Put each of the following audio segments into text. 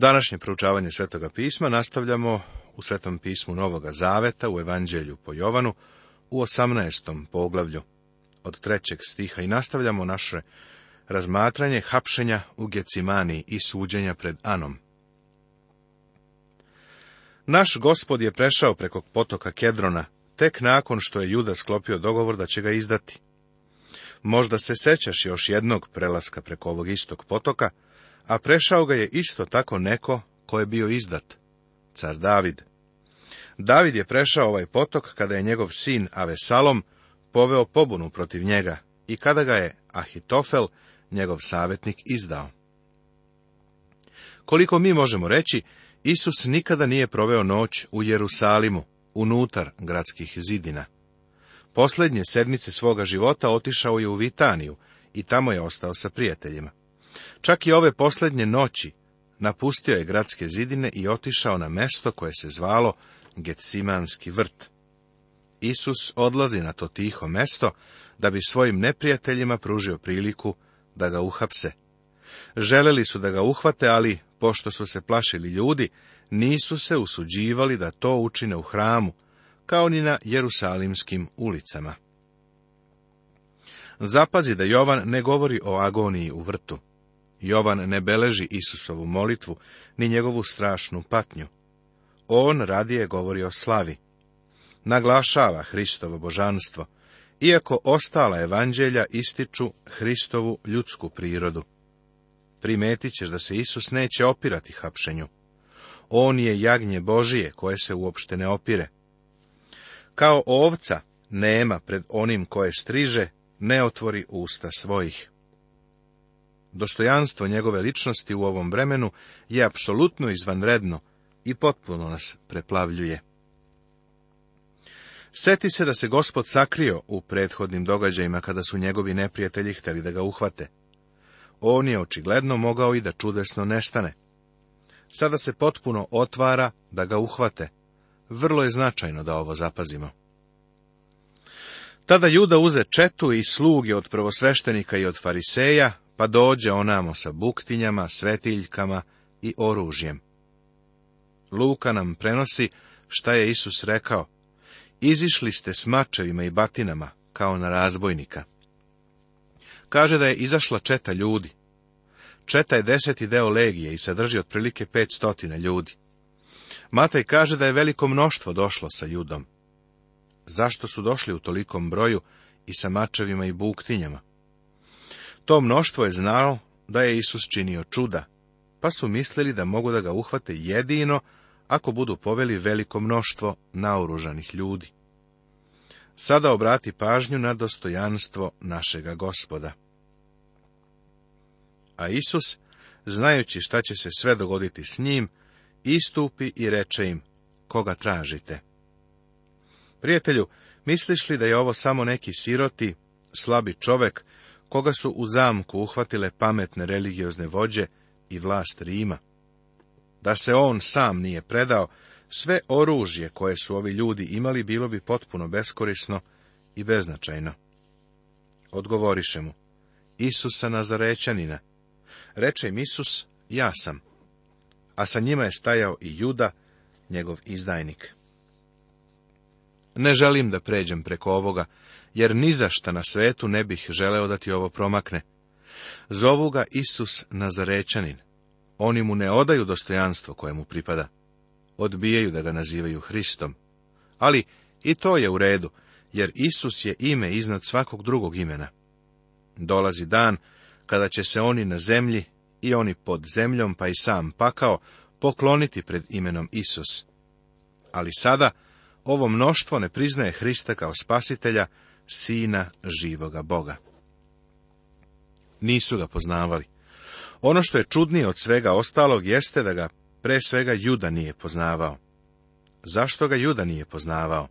Današnje proučavanje Svetoga pisma nastavljamo u Svetom pismu Novoga Zaveta u Evanđelju po Jovanu u 18. poglavlju od trećeg stiha i nastavljamo naše razmatranje hapšenja u Gecimani i suđenja pred Anom. Naš gospod je prešao preko potoka Kedrona, tek nakon što je Juda sklopio dogovor da će ga izdati. Možda se sećaš još jednog prelaska preko ovog istog potoka, a prešao ga je isto tako neko ko je bio izdat, car David. David je prešao ovaj potok kada je njegov sin Avesalom poveo pobunu protiv njega i kada ga je Ahitofel, njegov savjetnik, izdao. Koliko mi možemo reći, Isus nikada nije proveo noć u Jerusalimu, unutar gradskih zidina. Posljednje sedmice svoga života otišao je u Vitaniju i tamo je ostao sa prijateljima. Čak i ove posljednje noći napustio je gradske zidine i otišao na mesto koje se zvalo Getsimanski vrt. Isus odlazi na to tiho mesto da bi svojim neprijateljima pružio priliku da ga uhapse. Želeli su da ga uhvate, ali, pošto su se plašili ljudi, nisu se usuđivali da to učine u hramu, kao ni na jerusalimskim ulicama. Zapazi da Jovan ne govori o agoniji u vrtu. Jovan ne beleži Isusovu molitvu, ni njegovu strašnu patnju. On radije govori o slavi. Naglašava Hristovo božanstvo, iako ostala evanđelja ističu Hristovu ljudsku prirodu. Primetit ćeš da se Isus neće opirati hapšenju. On je jagnje Božije, koje se uopšte ne opire. Kao ovca nema pred onim koje striže, ne otvori usta svojih. Dostojanstvo njegove ličnosti u ovom vremenu je apsolutno izvanredno i potpuno nas preplavljuje. Seti se da se gospod sakrio u prethodnim događajima kada su njegovi neprijatelji hteli da ga uhvate. On je očigledno mogao i da čudesno nestane. Sada se potpuno otvara da ga uhvate. Vrlo je značajno da ovo zapazimo. Tada Juda uze četu i sluge od prvosveštenika i od fariseja, pa dođe onamo sa buktinjama, svetiljkama i oružjem. Luka nam prenosi šta je Isus rekao, izišli ste s mačevima i batinama, kao na razbojnika. Kaže da je izašla četa ljudi. Četa je deseti deo legije i sadrži otprilike pet stotina ljudi. Matej kaže da je veliko mnoštvo došlo sa judom. Zašto su došli u tolikom broju i sa mačevima i buktinjama? To mnoštvo je znao da je Isus činio čuda, pa su mislili da mogu da ga uhvate jedino ako budu poveli veliko mnoštvo naoružanih ljudi. Sada obrati pažnju na dostojanstvo našega gospoda. A Isus, znajući šta će se sve dogoditi s njim, istupi i reče im, koga tražite. Prijatelju, misliš li da je ovo samo neki siroti, slabi čovek koga su u zamku uhvatile pametne religiozne vođe i vlast Rima. Da se on sam nije predao, sve oružje koje su ovi ljudi imali bilo bi potpuno beskorisno i beznačajno. Odgovoriše mu, Isusa Nazarećanina. Reče im Isus, ja sam. A sa njima je stajao i Juda, njegov izdajnik. Ne želim da pređem preko ovoga, jer ni na svetu ne bih želeo da ti ovo promakne. Zovu ga Isus Nazarečanin. Oni mu ne odaju dostojanstvo koje mu pripada. Odbijaju da ga nazivaju Hristom. Ali i to je u redu, jer Isus je ime iznad svakog drugog imena. Dolazi dan kada će se oni na zemlji i oni pod zemljom, pa i sam pakao, pokloniti pred imenom Isus. Ali sada ovo mnoštvo ne priznaje Hrista kao spasitelja, sina živoga Boga. Nisu ga poznavali. Ono što je čudnije od svega ostalog jeste da ga pre svega Juda nije poznavao. Zašto ga Juda nije poznavao?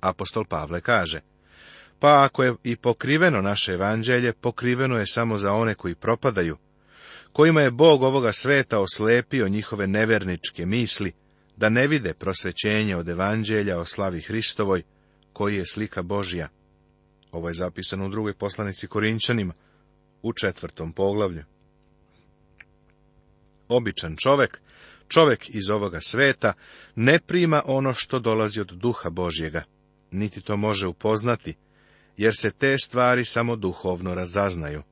Apostol Pavle kaže, pa ako je i pokriveno naše evanđelje, pokriveno je samo za one koji propadaju, kojima je Bog ovoga sveta oslepio njihove neverničke misli, da ne vide prosvećenje od evanđelja o slavi Hristovoj, koji je slika Božja. Ovo je zapisano u drugoj poslanici Korinčanima, u četvrtom poglavlju. Običan čovek, čovek iz ovoga sveta, ne prima ono što dolazi od duha Božjega, niti to može upoznati, jer se te stvari samo duhovno razaznaju.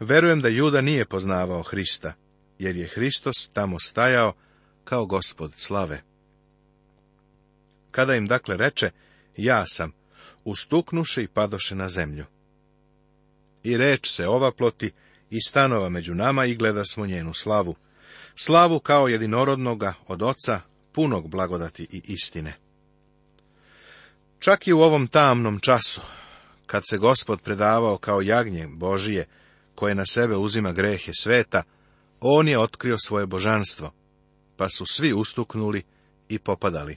Verujem da Juda nije poznavao Hrista, jer je Hristos tamo stajao kao gospod slave. Kada im dakle reče, ja sam, ustuknuše i padoše na zemlju. I reč se ova ploti i stanova među nama i gleda smo njenu slavu, slavu kao jedinorodnoga od oca, punog blagodati i istine. Čak i u ovom tamnom času, kad se gospod predavao kao jagnje Božije, koje na sebe uzima grehe sveta, on je otkrio svoje božanstvo, pa su svi ustuknuli i popadali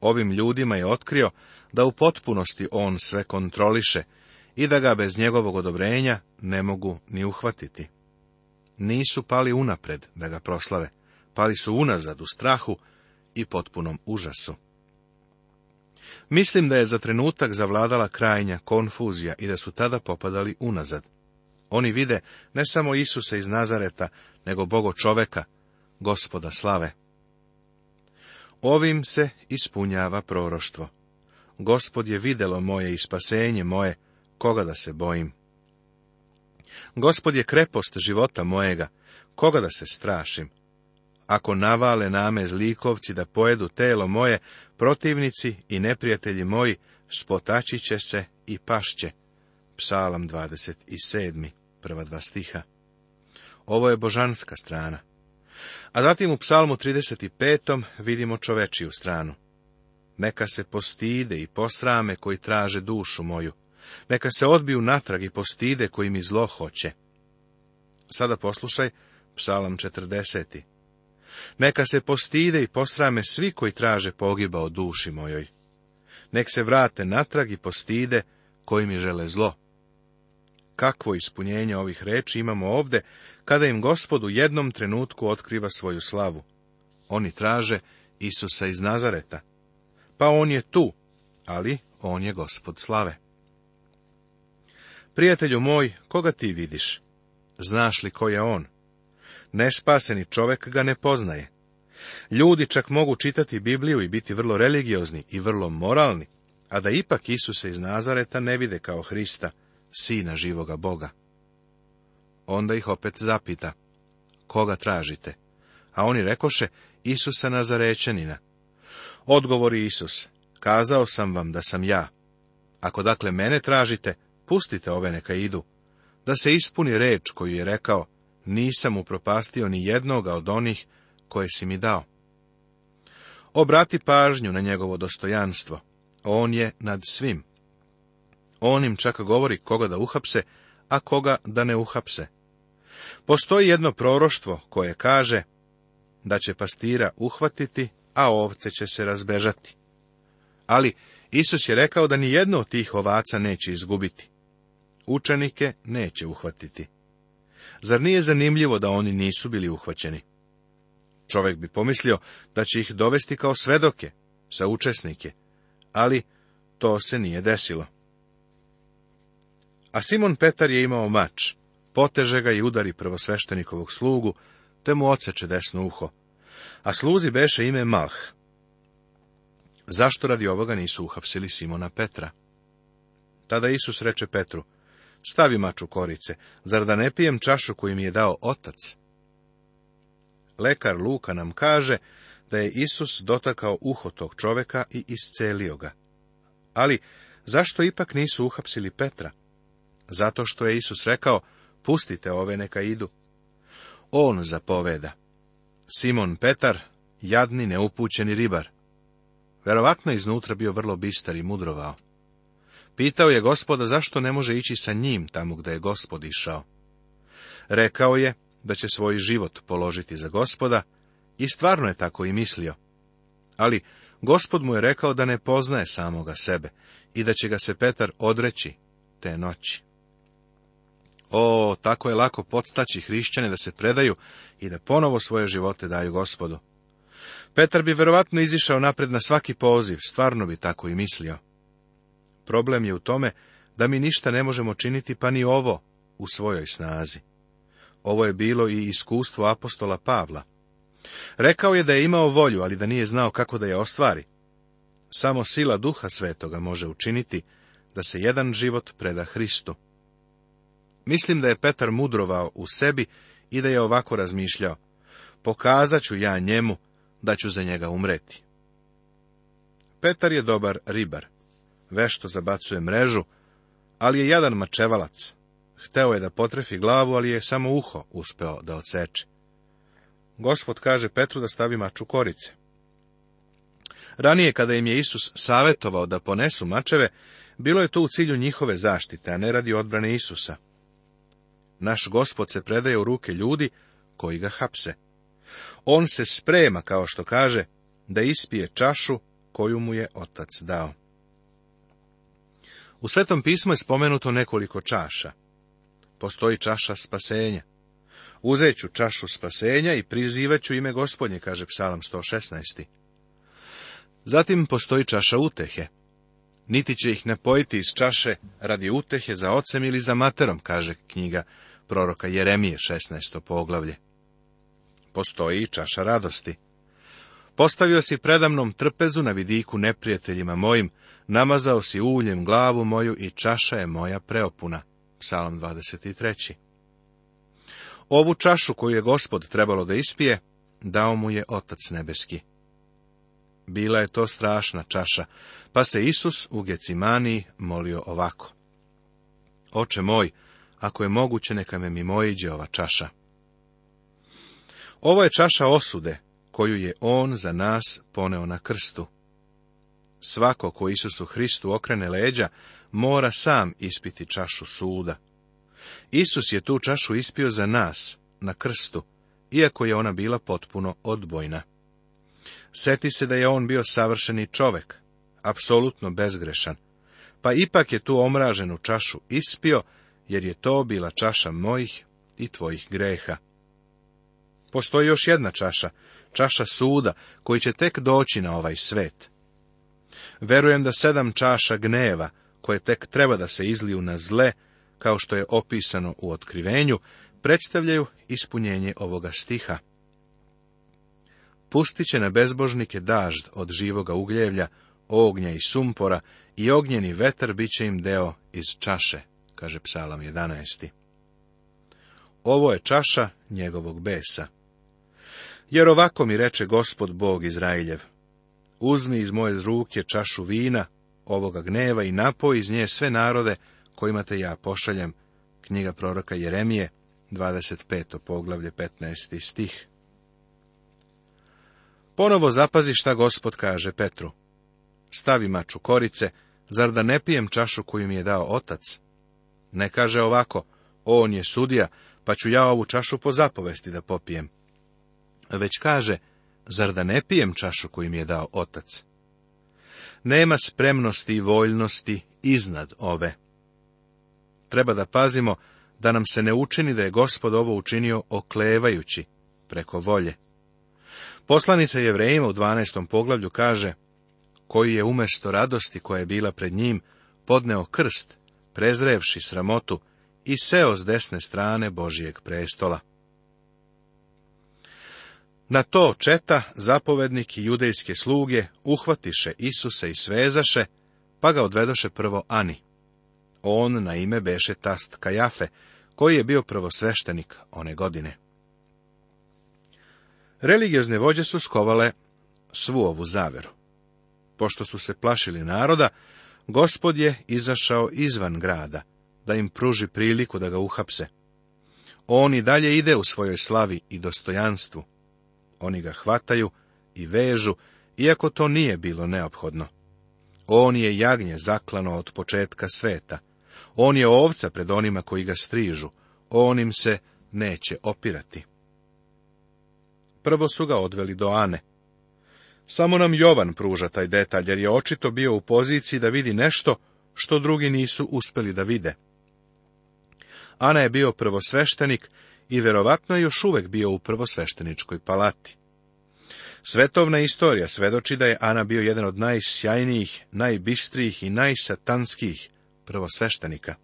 ovim ljudima je otkrio da u potpunosti on sve kontroliše i da ga bez njegovog odobrenja ne mogu ni uhvatiti. Nisu pali unapred da ga proslave, pali su unazad u strahu i potpunom užasu. Mislim da je za trenutak zavladala krajnja konfuzija i da su tada popadali unazad. Oni vide ne samo Isusa iz Nazareta, nego Bogo čoveka, gospoda slave. Ovim se ispunjava proroštvo. Gospod je videlo moje i spasenje moje, koga da se bojim. Gospod je krepost života mojega, koga da se strašim. Ako navale name zlikovci da pojedu telo moje, protivnici i neprijatelji moji spotačit će se i pašće. Psalam 27. prva dva stiha. Ovo je božanska strana. A zatim u psalmu 35. vidimo čovečiju stranu. Neka se postide i posrame koji traže dušu moju. Neka se odbiju natrag i postide koji mi zlo hoće. Sada poslušaj psalam 40. Neka se postide i posrame svi koji traže pogiba o duši mojoj. Nek se vrate natrag i postide koji mi žele zlo. Kakvo ispunjenje ovih reči imamo ovde, kada im gospod u jednom trenutku otkriva svoju slavu. Oni traže Isusa iz Nazareta. Pa on je tu, ali on je gospod slave. Prijatelju moj, koga ti vidiš? Znaš li ko je on? Nespaseni čovek ga ne poznaje. Ljudi čak mogu čitati Bibliju i biti vrlo religiozni i vrlo moralni, a da ipak Isuse iz Nazareta ne vide kao Hrista, sina živoga Boga. Onda ih opet zapita, koga tražite? A oni rekoše, Isusa Nazarećanina. Odgovori Isus, kazao sam vam da sam ja. Ako dakle mene tražite, pustite ove neka idu. Da se ispuni reč koju je rekao, nisam upropastio ni jednoga od onih koje si mi dao. Obrati pažnju na njegovo dostojanstvo. On je nad svim. On im čak govori koga da uhapse, a koga da ne uhapse. Postoji jedno proroštvo koje kaže da će pastira uhvatiti, a ovce će se razbežati. Ali Isus je rekao da ni jedno od tih ovaca neće izgubiti. Učenike neće uhvatiti. Zar nije zanimljivo da oni nisu bili uhvaćeni? Čovjek bi pomislio da će ih dovesti kao svedoke, sa učesnike, ali to se nije desilo. A Simon Petar je imao mač Poteže ga i udari prvosveštenikovog slugu, te mu odseče desno uho. A sluzi beše ime Malh. Zašto radi ovoga nisu uhapsili Simona Petra? Tada Isus reče Petru, stavi maču korice, zar da ne pijem čašu koju mi je dao otac? Lekar Luka nam kaže da je Isus dotakao uho tog čoveka i iscelio ga. Ali zašto ipak nisu uhapsili Petra? Zato što je Isus rekao, pustite ove neka idu. On zapoveda. Simon Petar, jadni neupućeni ribar. Verovatno iznutra bio vrlo bistar i mudrovao. Pitao je gospoda zašto ne može ići sa njim tamo gde je gospod išao. Rekao je da će svoj život položiti za gospoda i stvarno je tako i mislio. Ali gospod mu je rekao da ne poznaje samoga sebe i da će ga se Petar odreći te noći. O, tako je lako podstaći hrišćane da se predaju i da ponovo svoje živote daju gospodu. Petar bi verovatno izišao napred na svaki poziv, stvarno bi tako i mislio. Problem je u tome da mi ništa ne možemo činiti, pa ni ovo u svojoj snazi. Ovo je bilo i iskustvo apostola Pavla. Rekao je da je imao volju, ali da nije znao kako da je ostvari. Samo sila duha svetoga može učiniti da se jedan život preda Hristu. Mislim da je Petar mudrovao u sebi i da je ovako razmišljao. Pokazat ću ja njemu da ću za njega umreti. Petar je dobar ribar. Vešto zabacuje mrežu, ali je jadan mačevalac. Hteo je da potrefi glavu, ali je samo uho uspeo da odseče. Gospod kaže Petru da stavi mač u korice. Ranije, kada im je Isus savetovao da ponesu mačeve, bilo je to u cilju njihove zaštite, a ne radi odbrane Isusa. Naš gospod se predaje u ruke ljudi koji ga hapse. On se sprema, kao što kaže, da ispije čašu koju mu je otac dao. U Svetom pismu je spomenuto nekoliko čaša. Postoji čaša spasenja. Uzeću čašu spasenja i prizivaću ime gospodnje, kaže psalam 116. Zatim postoji čaša utehe. Niti će ih napojiti iz čaše radi utehe za ocem ili za materom, kaže knjiga proroka Jeremije 16. poglavlje. Postoji i čaša radosti. Postavio si predamnom trpezu na vidiku neprijateljima mojim, namazao si uljem glavu moju i čaša je moja preopuna. Psalm 23. Ovu čašu koju je gospod trebalo da ispije, dao mu je Otac Nebeski. Bila je to strašna čaša, pa se Isus u Gecimaniji molio ovako. Oče moj, ako je moguće, neka me mimoiđe ova čaša. Ovo je čaša osude, koju je On za nas poneo na krstu. Svako ko Isusu Hristu okrene leđa, mora sam ispiti čašu suda. Isus je tu čašu ispio za nas, na krstu, iako je ona bila potpuno odbojna. Seti se da je on bio savršeni čovek, apsolutno bezgrešan, pa ipak je tu omraženu čašu ispio jer je to bila čaša mojih i tvojih greha. Postoji još jedna čaša, čaša suda, koji će tek doći na ovaj svet. Verujem da sedam čaša gneva, koje tek treba da se izliju na zle, kao što je opisano u otkrivenju, predstavljaju ispunjenje ovoga stiha. Pustit će na bezbožnike dažd od živoga ugljevlja, ognja i sumpora, i ognjeni vetar bit će im deo iz čaše kaže psalam 11. Ovo je čaša njegovog besa. Jer ovako mi reče gospod Bog Izraeljev. uzmi iz moje ruke čašu vina, ovoga gneva i napoj iz nje sve narode kojima te ja pošaljem, knjiga proroka Jeremije, 25. poglavlje 15. stih. Ponovo zapazi šta gospod kaže Petru. Stavi maču korice, zar da ne pijem čašu koju mi je dao otac? Ne kaže ovako, on je sudija, pa ću ja ovu čašu po zapovesti da popijem. Već kaže, zar da ne pijem čašu koju mi je dao otac? Nema spremnosti i voljnosti iznad ove. Treba da pazimo da nam se ne učini da je gospod ovo učinio oklevajući preko volje. Poslanica Jevrejima u 12. poglavlju kaže, koji je umesto radosti koja je bila pred njim podneo krst, prezrevši sramotu, i seo s desne strane Božijeg prestola. Na to četa zapovednik i judejske sluge uhvatiše Isuse i svezaše, pa ga odvedoše prvo Ani. On na ime beše tast Kajafe, koji je bio prvosveštenik one godine. Religiozne vođe su skovale svu ovu zaveru. Pošto su se plašili naroda, Gospod je izašao izvan grada, da im pruži priliku da ga uhapse. On i dalje ide u svojoj slavi i dostojanstvu. Oni ga hvataju i vežu, iako to nije bilo neophodno. On je jagnje zaklano od početka sveta. On je ovca pred onima koji ga strižu. On im se neće opirati. Prvo su ga odveli do Ane, samo nam Jovan pruža taj detalj, jer je očito bio u poziciji da vidi nešto što drugi nisu uspeli da vide. Ana je bio prvosveštenik i verovatno je još uvek bio u prvosvešteničkoj palati. Svetovna istorija svedoči da je Ana bio jedan od najsjajnijih, najbistrijih i najsatanskih prvosveštenika.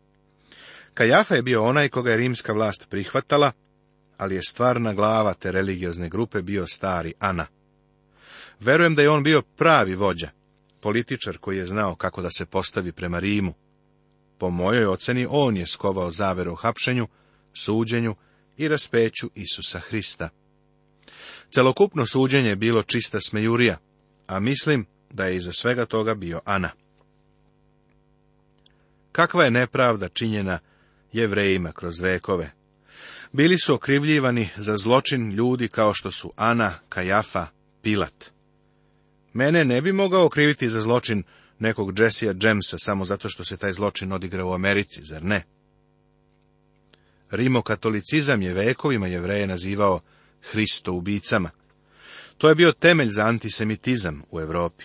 Kajafa je bio onaj koga je rimska vlast prihvatala, ali je stvarna glava te religiozne grupe bio stari Ana. Verujem da je on bio pravi vođa, političar koji je znao kako da se postavi prema Rimu. Po mojoj oceni on je skovao zavere o hapšenju, suđenju i raspeću Isusa Hrista. Celokupno suđenje je bilo čista smejurija, a mislim da je iza svega toga bio Ana. Kakva je nepravda činjena jevrejima kroz vekove? Bili su okrivljivani za zločin ljudi kao što su Ana, Kajafa, Pilat. Mene ne bi mogao okriviti za zločin nekog Jesse'a Jamesa samo zato što se taj zločin odigra u Americi, zar ne? Rimokatolicizam je vekovima jevreje nazivao Hristo ubicama. To je bio temelj za antisemitizam u Europi.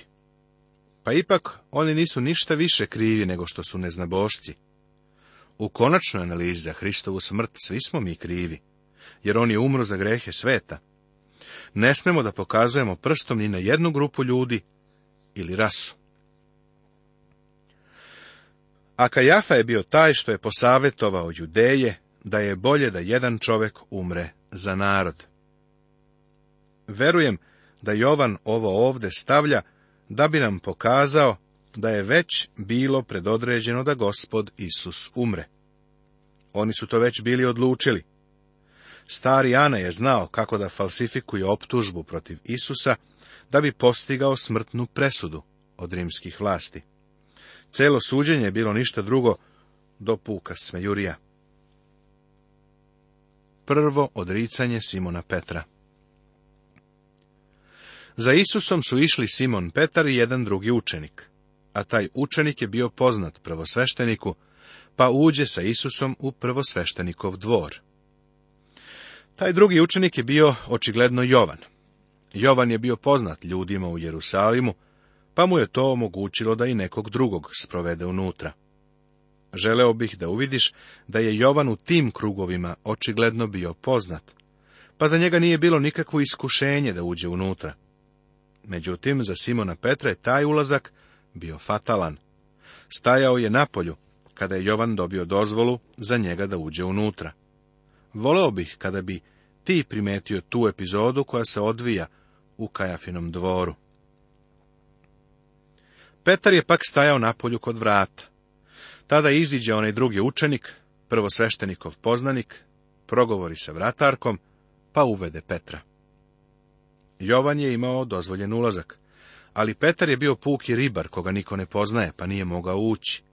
Pa ipak oni nisu ništa više krivi nego što su neznabošci. U konačnoj analizi za Hristovu smrt svi smo mi krivi, jer on je umro za grehe sveta ne smemo da pokazujemo prstom ni na jednu grupu ljudi ili rasu. A Kajafa je bio taj što je posavetovao judeje da je bolje da jedan čovek umre za narod. Verujem da Jovan ovo ovde stavlja da bi nam pokazao da je već bilo predodređeno da gospod Isus umre. Oni su to već bili odlučili. Stari Ana je znao kako da falsifikuje optužbu protiv Isusa, da bi postigao smrtnu presudu od rimskih vlasti. Celo suđenje je bilo ništa drugo do puka smejurija. Prvo odricanje Simona Petra Za Isusom su išli Simon Petar i jedan drugi učenik, a taj učenik je bio poznat prvosvešteniku, pa uđe sa Isusom u prvosveštenikov dvor. Taj drugi učenik je bio očigledno Jovan. Jovan je bio poznat ljudima u Jerusalimu, pa mu je to omogućilo da i nekog drugog sprovede unutra. Želeo bih da uvidiš da je Jovan u tim krugovima očigledno bio poznat, pa za njega nije bilo nikakvo iskušenje da uđe unutra. Međutim, za Simona Petra je taj ulazak bio fatalan. Stajao je napolju, kada je Jovan dobio dozvolu za njega da uđe unutra. Voleo bih kada bi ti primetio tu epizodu koja se odvija u Kajafinom dvoru. Petar je pak stajao napolju kod vrata. Tada iziđe onaj drugi učenik, prvosveštenikov poznanik, progovori sa vratarkom, pa uvede Petra. Jovan je imao dozvoljen ulazak, ali Petar je bio puki ribar koga niko ne poznaje, pa nije mogao ući.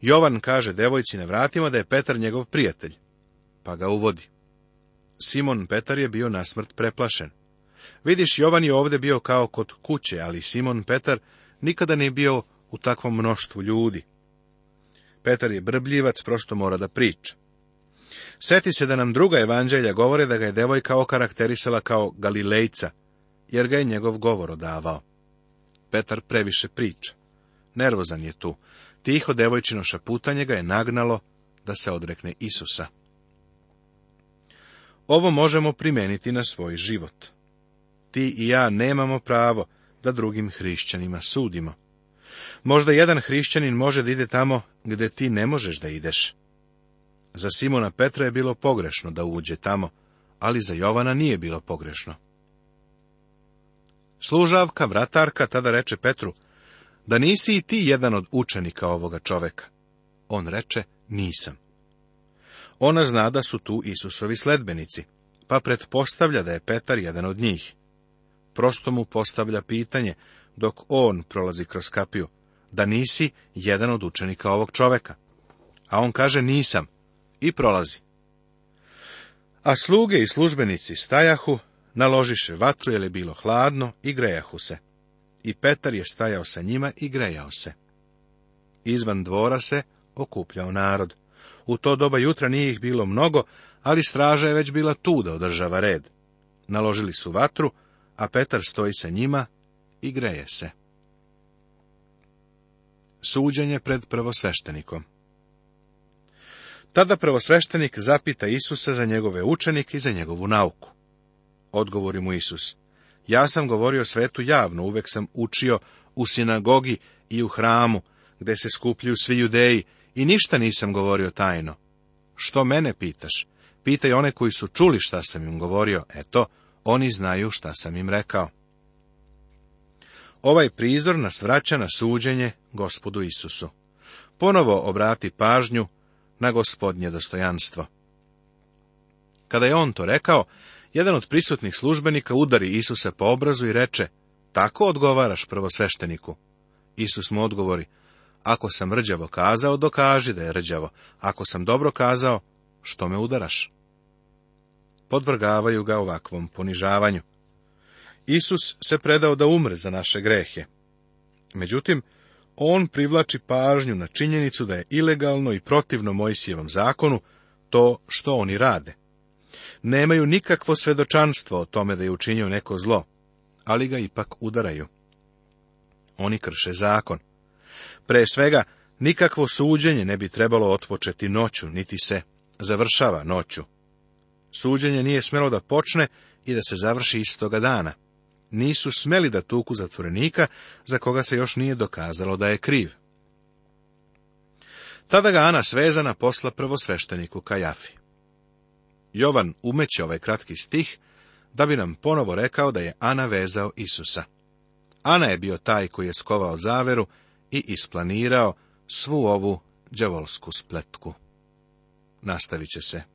Jovan kaže devojci na vratima da je Petar njegov prijatelj pa ga uvodi. Simon Petar je bio nasmrt preplašen. Vidiš, Jovan je ovdje bio kao kod kuće, ali Simon Petar nikada nije bio u takvom mnoštvu ljudi. Petar je brbljivac, prosto mora da priča. Seti se da nam druga evanđelja govore da ga je devojka okarakterisala kao Galilejca, jer ga je njegov govor odavao. Petar previše priča. Nervozan je tu. Tiho devojčino šaputanje ga je nagnalo da se odrekne Isusa. Ovo možemo primijeniti na svoj život. Ti i ja nemamo pravo da drugim hrišćanima sudimo. Možda jedan hrišćanin može da ide tamo gde ti ne možeš da ideš. Za Simona Petra je bilo pogrešno da uđe tamo, ali za Jovana nije bilo pogrešno. Služavka, vratarka, tada reče Petru, da nisi i ti jedan od učenika ovoga čoveka. On reče, nisam. Ona zna da su tu Isusovi sledbenici, pa pretpostavlja da je Petar jedan od njih. Prosto mu postavlja pitanje, dok on prolazi kroz kapiju, da nisi jedan od učenika ovog čoveka. A on kaže nisam i prolazi. A sluge i službenici stajahu, naložiše vatru, jer je bilo hladno, i grejahu se. I Petar je stajao sa njima i grejao se. Izvan dvora se okupljao narod. U to doba jutra nije ih bilo mnogo, ali straža je već bila tu da održava red. Naložili su vatru, a Petar stoji sa njima i greje se. Suđenje pred prvosveštenikom Tada prvosveštenik zapita Isusa za njegove učenike i za njegovu nauku. Odgovori mu Isus. Ja sam govorio svetu javno, uvek sam učio u sinagogi i u hramu, gde se skupljuju svi judeji, i ništa nisam govorio tajno. Što mene pitaš? Pitaj one koji su čuli šta sam im govorio. Eto, oni znaju šta sam im rekao. Ovaj prizor nas vraća na suđenje gospodu Isusu. Ponovo obrati pažnju na gospodnje dostojanstvo. Kada je on to rekao, jedan od prisutnih službenika udari Isusa po obrazu i reče, tako odgovaraš prvosvešteniku. Isus mu odgovori, ako sam rđavo kazao, dokaži da je rđavo. Ako sam dobro kazao, što me udaraš? Podvrgavaju ga ovakvom ponižavanju. Isus se predao da umre za naše grehe. Međutim, on privlači pažnju na činjenicu da je ilegalno i protivno Mojsijevom zakonu to što oni rade. Nemaju nikakvo svedočanstvo o tome da je učinio neko zlo, ali ga ipak udaraju. Oni krše zakon. Pre svega, nikakvo suđenje ne bi trebalo otpočeti noću, niti se završava noću. Suđenje nije smelo da počne i da se završi istoga dana. Nisu smeli da tuku zatvorenika, za koga se još nije dokazalo da je kriv. Tada ga Ana svezana posla prvosvešteniku Kajafi. Jovan umeće ovaj kratki stih, da bi nam ponovo rekao da je Ana vezao Isusa. Ana je bio taj koji je skovao zaveru i isplanirao svu ovu dževolsku spletku. Nastavit će se.